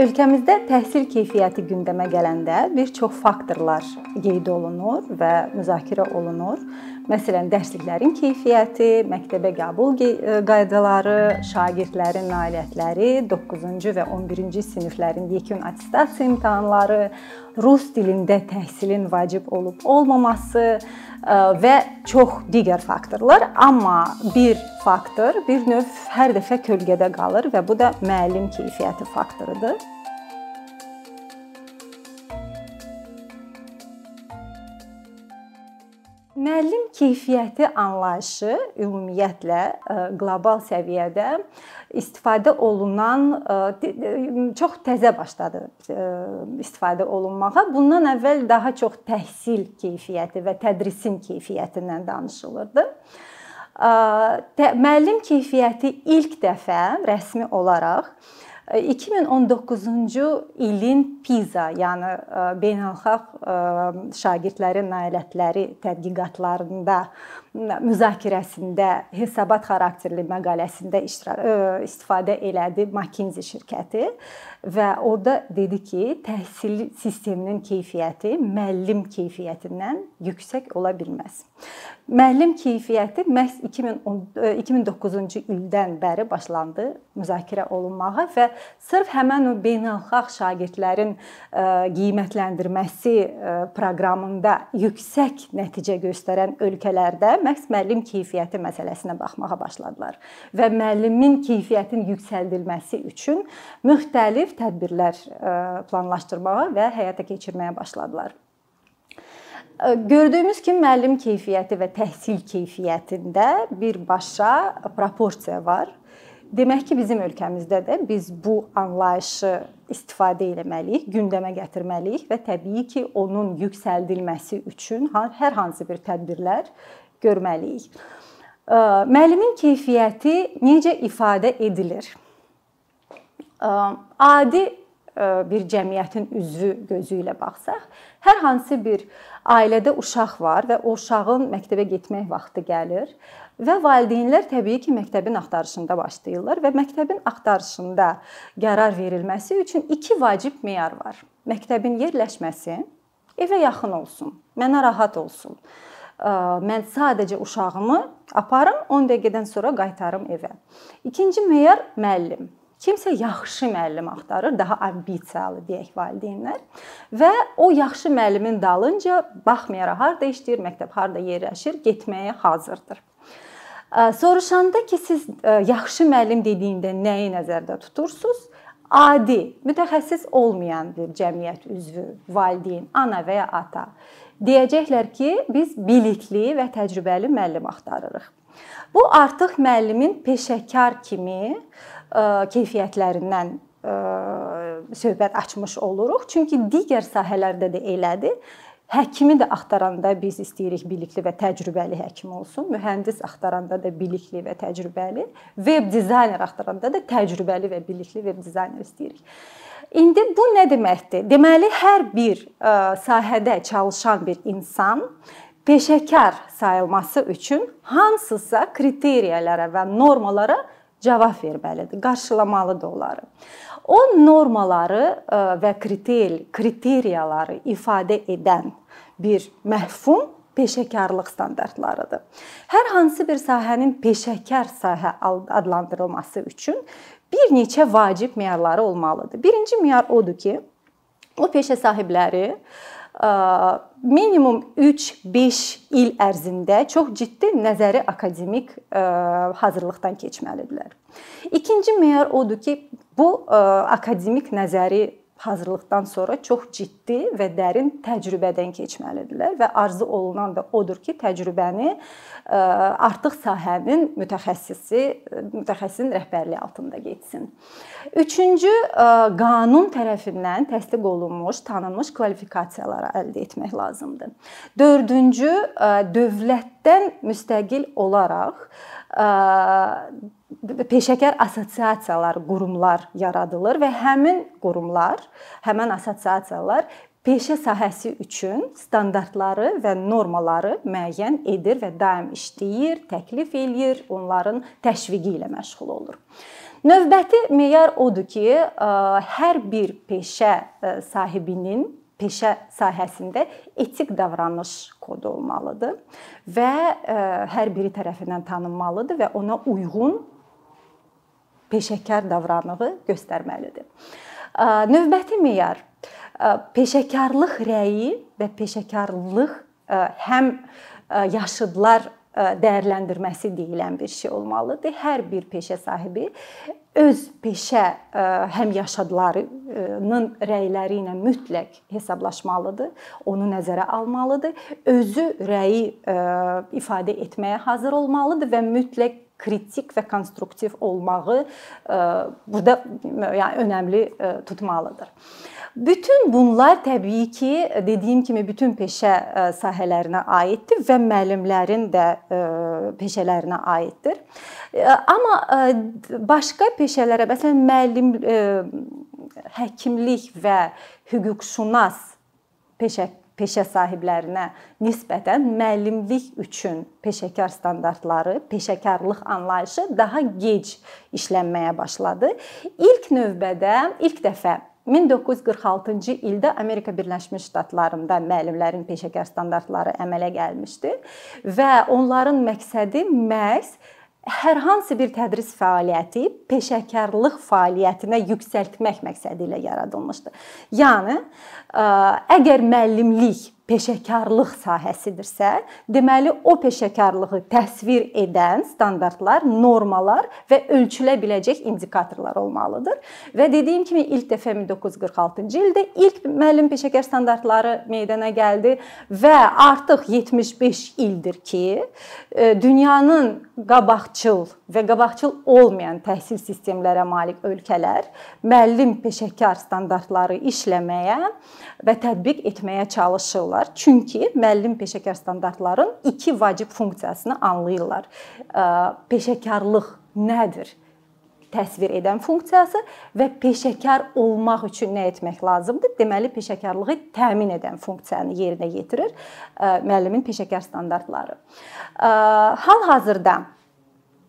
Ölkəmizdə təhsil keyfiyyəti gündəmə gələndə bir çox faktorlar qeyd olunur və müzakirə olunur. Məsələn, dərsliklərin keyfiyyəti, məktəbə qəbul qaydaları, şagirdlərin nailiyyətləri, 9-cu və 11-ci siniflərin yekun attestasiya imtahanları, rus dilində təhsilin vacib olub olmaması və çox digər faktorlar, amma bir faktor bir növ hər dəfə kölgədə qalır və bu da müəllim keyfiyyəti faktorudur. Müəllim keyfiyyəti anlayışı ümumiyyətlə e, qlobal səviyyədə istifadə olunan e, çox təzə başladı e, istifadə olunmağa. Bundan əvvəl daha çox təhsil keyfiyyəti və tədrisin keyfiyyətindən danışılırdı. Müəllim keyfiyyəti ilk dəfə rəsmi olaraq 2019-cu ilin PISA, yəni e, beynəlxalq e, şagirdlərin nailiyyətləri tədqiqatlarında müzakirəsində hesabat xarakterli məqaləsində iştirak e, istifadə elədi McKinsey şirkəti və orada dedi ki, təhsil sisteminin keyfiyyəti müəllim keyfiyyətindən yüksək ola bilməz. Müəllim keyfiyyəti məhz 2009-cu ildən bəri başlandı müzakirə olunmağa və sırf həmin o beynəlxalq şagirdlərin qiymətləndirməsi proqramında yüksək nəticə göstərən ölkələrdə məhz müəllim keyfiyyəti məsələsinə baxmağa başladılar və müəllimin keyfiyyətinin yüksəldilməsi üçün müxtəlif tədbirlər planlaşdırmağa və həyata keçirməyə başladılar. Gördüyümüz kimi müəllim keyfiyyəti və təhsil keyfiyyətində birbaşa proporsiya var. Demək ki, bizim ölkəmizdə də biz bu anlayışı istifadə etməliyik, gündəmə gətirməliyik və təbii ki, onun yüksəldilməsi üçün hər hansı bir tədbirlər görməliyik. Müəllimin keyfiyyəti necə ifadə edilir? Adi bir cəmiyyətin üzvü gözü ilə baxsaq, hər hansı bir ailədə uşaq var və o uşağın məktəbə getmək vaxtı gəlir və valideynlər təbii ki, məktəbin axtarışında başlayırlar və məktəbin axtarışında qərar verilməsi üçün iki vacib meyar var. Məktəbin yerləşməsi, evə yaxın olsun, mənə rahat olsun. Mən sadəcə uşağımı aparım, 10 dəqiqədən sonra qaytarım evə. İkinci meyar müəllim. Kimsə yaxşı müəllim axtarır, daha ambisiyalı deyək valideynlər və o yaxşı müəllimin dalınca baxmayaraq harda işləyir, məktəb harda yerləşir, getməyə hazırdır. Soruşanda ki, siz yaxşı müəllim dediyində nəyi nəzərdə tutursunuz? Adi, mütəxəssis olmayan bir cəmiyyət üzvü, valideyn, ana və ya ata deyəcəklər ki, biz bilikli və təcrübəli müəllim axtarırıq. Bu artıq müəllimin peşəkar kimi keyfiyyətlərindən söhbət açmış oluruq. Çünki digər sahələrdə də elədir. Həkimi də axtaranda biz istəyirik bilikli və təcrübəli həkim olsun. Mühəndis axtaranda da bilikli və təcrübəli, veb dizayner axtaranda da təcrübəli və bilikli veb dizayner istəyirik. İndi bu nə deməkdir? Deməli hər bir sahədə çalışan bir insan peşəkar sayılması üçün hansısa kriteriyalara və normalara cavab verməlidir, qarşılamalıdır onları. O normaları e, və kriter kriteriyaları ifadə edən bir məhfum peşəkarlıq standartlarıdır. Hər hansı bir sahənin peşəkar sahə adlandırılması üçün bir neçə vacib meyarları olmalıdır. Birinci meyar odur ki, o peşə sahibləri minimum 3-5 il ərzində çox ciddi nəzəri akademik hazırlıqdan keçməlidirlər. İkinci meyar odur ki, bu akademik nəzəri hazırlıqdan sonra çox ciddi və dərin təcrübədən keçməlidirlər və arzu olunan da odur ki, təcrübəni artıq sahənin mütəxəssisi, mütəxəssisin rəhbərliyi altında getsin. Üçüncü, qanun tərəfindən təsdiq olunmuş, tanınmış kvalifikasiyaları əldə etmək lazımdır. Dördüncü, dövlətdən müstəqil olaraq peşəkar assosiasiyalar, qurumlar yaradılır və həmin qurumlar, həmin assosiasiyalar peşə sahəsi üçün standartları və normaları müəyyən edir və daim işləyir, təklif eləyir, onların təşviqi ilə məşğul olur. Növbəti meyar odur ki, hər bir peşə sahibinin peşə sahəsində etik davranış kodu olmalıdır və hər biri tərəfindən tanınmalıdır və ona uyğun peşəkar davranığı göstərməlidir. Növbəti meyar peşəkarlıq rəyi və peşəkarlıq həm yaşıdlar dəyərləndirməsi deyilən bir şey olmalıdır. Hər bir peşə sahibi öz peşə həm yaşadılarının rəyləri ilə mütləq hesablaşmalıdır, onu nəzərə almalıdır, özü rəyi ifadə etməyə hazır olmalıdır və mütləq kritik və konstruktiv olmağı burada yəni önəmli tutmalıdır. Bütün bunlar təbii ki, dediyim kimi bütün peşə e, sahələrinə aiddir və müəllimlərin də e, peşələrinə aiddir. E, amma başqa peşələrə, məsələn, müəllim həkimlik və hüquqşünas peşə peşə sahiblərinə nisbətən müəllimlik üçün peşəkar standartları, peşəkarlıq anlayışı daha gec işlənməyə başladı. İlk növbədə ilk dəfə 1946-cı ildə Amerika Birləşmiş Ştatlarında müəllimlərin peşəkar standartları əmələ gəlmişdi və onların məqsədi məhz hər hansı bir tədris fəaliyyəti peşəkarlıq fəaliyyətinə yüksəltmək məqsədi ilə yaradılmışdı. Yəni əgər müəllimlik peşəkarlıq sahəsidirsə, deməli o peşəkarlığı təsvir edən standartlar, normalar və ölçülə biləcək indikatorlar olmalıdır. Və dediyim kimi ilk dəfə 1946-cı ildə ilk müəllim peşəkar standartları meydana gəldi və artıq 75 ildir ki, e, dünyanın qabaqcıl və qabaqcıl olmayan təhsil sistemlərə malik ölkələr müəllim peşəkar standartları işləməyə və tətbiq etməyə çalışırlar. Çünki müəllim peşəkar standartların iki vacib funksiyasını anlayırlar. Peşəkarlıq nədir? təsvir edən funksiyası və peşəkar olmaq üçün nə etmək lazımdır? Deməli, peşəkarlığı təmin edən funksiyanı yerinə yetirir müəllimin peşəkar standartları. Hal-hazırda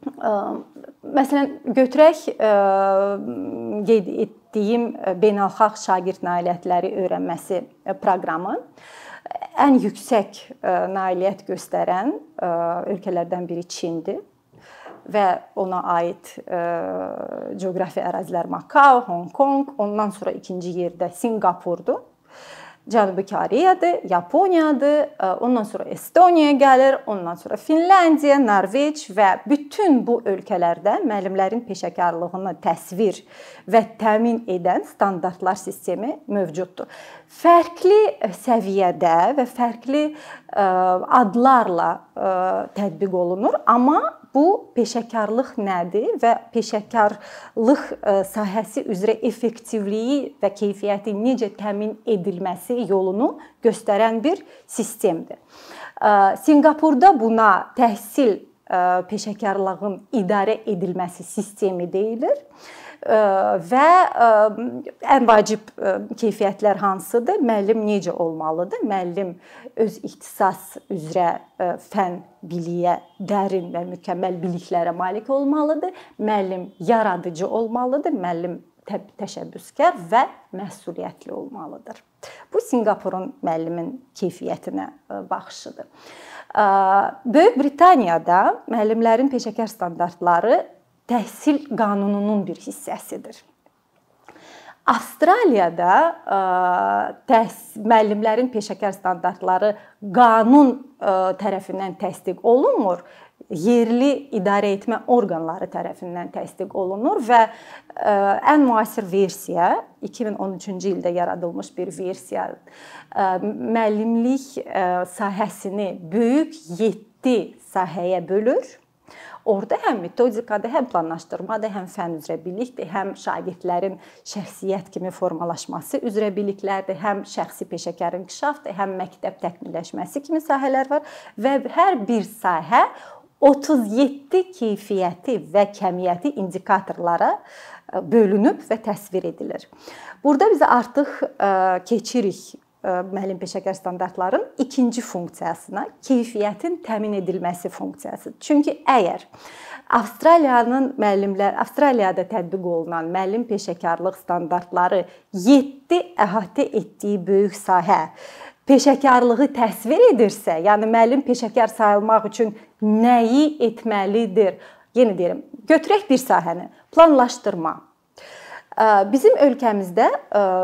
məsələn götürək qeyd etdiyim beynəlxalq şagird nailiyyətləri öyrənməsi proqramı ən yüksək nailiyyət göstərən ölkələrdən biri Çindir və ona aid coğrafi ərazilər Makao, Hong Kong, ondan sonra ikinci yerdə Sinqapurdur. Cənubi Koreyadır, Yaponiyadır, e, ondan sonra Estoniya gəlir, ondan sonra Finlandiya, Norveç və bütün bu ölkələrdə müəllimlərin peşəkarlığını təsvir və təmin edən standartlar sistemi mövcuddur. Fərqli səviyyədə və fərqli e, adlarla e, tətbiq olunur, amma bu peşəkarlıq nədir və peşəkarlıq e, sahəsi üzrə effektivliyi və keyfiyyəti necə təmin edilməsi yolunu göstərən bir sistemdir. E, Sinqapurda buna təhsil e, peşəkarlığın idarə edilməsi sistemi deyilir və ən vacib keyfiyyətlər hansıdır? Müəllim necə olmalıdır? Müəllim öz ixtisas üzrə fən biliyə, dərin və mükəmməl biliklərə malik olmalıdır. Müəllim yaradıcı olmalıdır. Müəllim təşəbbüskar və məsuliyyətli olmalıdır. Bu Sinqapurun müəllimin keyfiyyətinə baxışıdır. Böyük Britaniyada müəllimlərin peşəkar standartları təhsil qanununun bir hissəsidir. Avstraliyada e, təs müəllimlərin peşəkar standartları qanun e, tərəfindən təsdiq olunmur, yerli idarə etmə orqanları tərəfindən təsdiq olunur və e, ən müasir versiya 2013-cü ildə yaradılmış bir versiya müəllimlik sahəsini böyük 7 sahəyə bölür Orda həm metodikadır, həm planlaşdırmadır, həm fənn üzrə bilikdir, həm şagirdlərin şəxsiyyət kimi formalaşması üzrə biliklərdir, həm şəxsi peşəkar inkişafdır, həm məktəb təkmilləşməsi kimi sahələr var və hər bir sahə 37 keyfiyyəti və kəmiyyəti indikatorlara e, bölünüb və təsvir edilir. Burada biz artıq e, keçirik müəllim peşəkar standartların ikinci funksiyasına keyfiyyətin təmin edilməsi funksiyası. Çünki əgər Avstraliyanın müəllimlər Avstraliyada tətbiq olunan müəllim peşəkarlıq standartları 7 əhatə etdiyi böyük sahə peşəkarlığı təsvir edirsə, yəni müəllim peşəkar sayılmaq üçün nəyi etməlidir? Yenə deyirəm, götürək bir sahəni, planlaşdırma. Bizim ölkəmizdə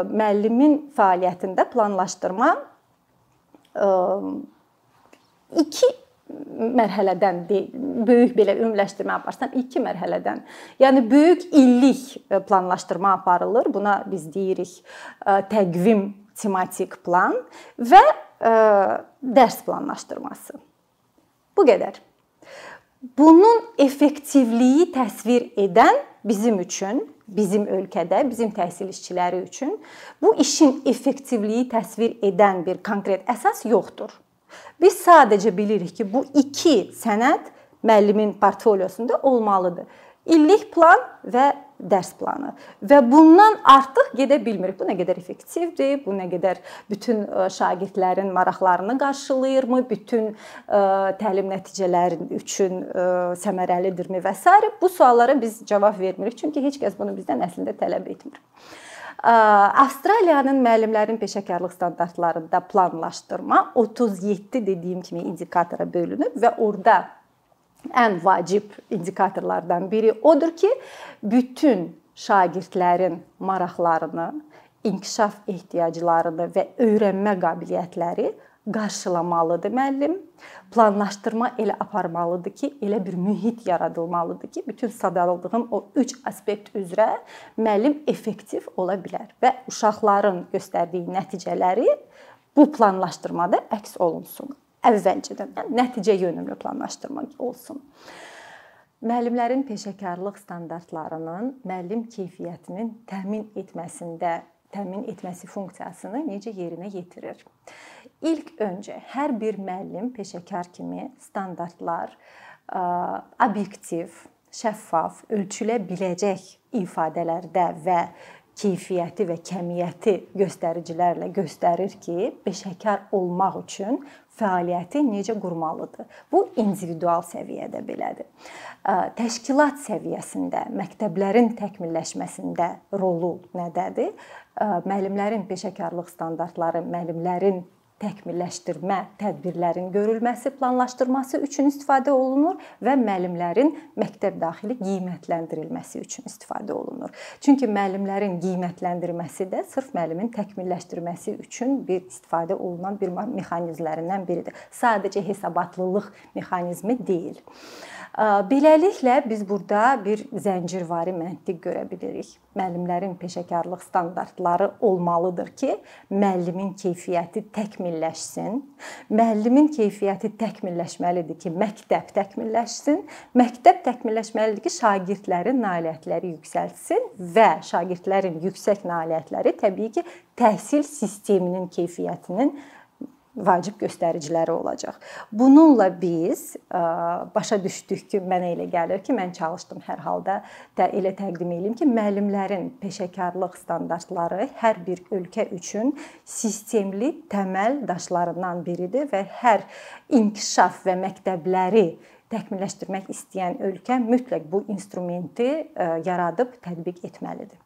müəllimin fəaliyyətində planlaşdırma iki mərhələdən böyük belə ümumiləşdirmə aparsam 2 mərhələdən. Yəni böyük illik e, planlaşdırma aparılır. Buna biz deyirik e, təqvim tematik plan və e, dərs planlaşdırması. Bu qədər. Bunun effektivliyi təsvir edən bizim üçün, bizim ölkədə, bizim təhsil işçiləri üçün bu işin effektivliyi təsvir edən bir konkret əsas yoxdur. Biz sadəcə bilirik ki, bu iki sənəd müəllimin portfoliosunda olmalıdır. İllik plan və dərs planı. Və bundan artıq gedə bilmirik. Bu nə qədər effektivdir, bu nə qədər bütün e, şagirdlərin maraqlarını qarşılayırmı, bütün e, təlim nəticələri üçün e, səmərəlidirmi və s. bu suallara biz cavab vermirik. Çünki heç kəs bunu bizdən əslində tələb etmir. Avstraliyanın müəllimlərin peşəkarlıq standartlarında planlaşdırma 37 dediyim kimi indikatora bölünüb və orada ən vacib indikatorlardan biri odur ki, bütün şagirdlərin maraqlarını, inkişaf ehtiyaclarını və öyrənmə qabiliyyətləri qarşılamalıdır müəllim. Planlaşdırma elə aparmalıdır ki, elə bir mühit yaradılmalıdır ki, bütün sadalığım o 3 aspekt üzrə müəllim effektiv ola bilər və uşaqların göstərdiyi nəticələri bu planlaşdırmada əks olunsun. Əvvəlcədən yəni nəticə yönümlü planlaşdırma olsun. Müəllimlərin peşəkarlıq standartlarının müəllim keyfiyyətinin təmin etməsində təmin etməsi funksiyasını necə yerinə yetirir? İlk öncə hər bir müəllim peşəkar kimi standartlar obyektiv, şəffaf, ölçülə biləcək ifadələrdə və keyfiyyəti və kəmiyyəti göstəricilərlə göstərir ki, peşəkar olmaq üçün fəaliyyəti necə qurmalıdır. Bu individual səviyyədə belədir. Təşkilat səviyyəsində məktəblərin təkmilləşməsində rolu nədədir? Müəllimlərin peşəkarlıq standartları, müəllimlərin təkmilləşdirmə tədbirlərin görülməsi, planlaşdırılması üçün istifadə olunur və müəllimlərin məktəb daxili qiymətləndirilməsi üçün istifadə olunur. Çünki müəllimlərin qiymətləndirməsi də sırf müəllimin təkmilləşdirməsi üçün bir istifadə olunan bir mexanizmlərindən biridir. Sadəcə hesabatlılıq mexanizmi deyil. Beləliklə biz burada bir zəncirvari məntiq görə bilirik. Müəllimlərin peşəkarlıq standartları olmalıdır ki, müəllimin keyfiyyəti təkmilləşsin. Müəllimin keyfiyyəti təkmilləşməlidir ki, məktəb təkmilləşsin. Məktəb təkmilləşməlidir ki, şagirdlərin nailiyyətləri yüksəlsin və şagirdlərin yüksək nailiyyətləri təbii ki, təhsil sisteminin keyfiyyətinin vacib göstəriciləri olacaq. Bununla biz başa düşdük ki, mənə elə gəlir ki, mən çalışdım hər halda da elə təqdim edeyim ki, müəllimlərin peşəkarlıq standartları hər bir ölkə üçün sistemli təməl daşlarından biridir və hər inkişaf və məktəbləri təkmilləşdirmək istəyən ölkə mütləq bu instrumenti yaradıb tətbiq etməlidir.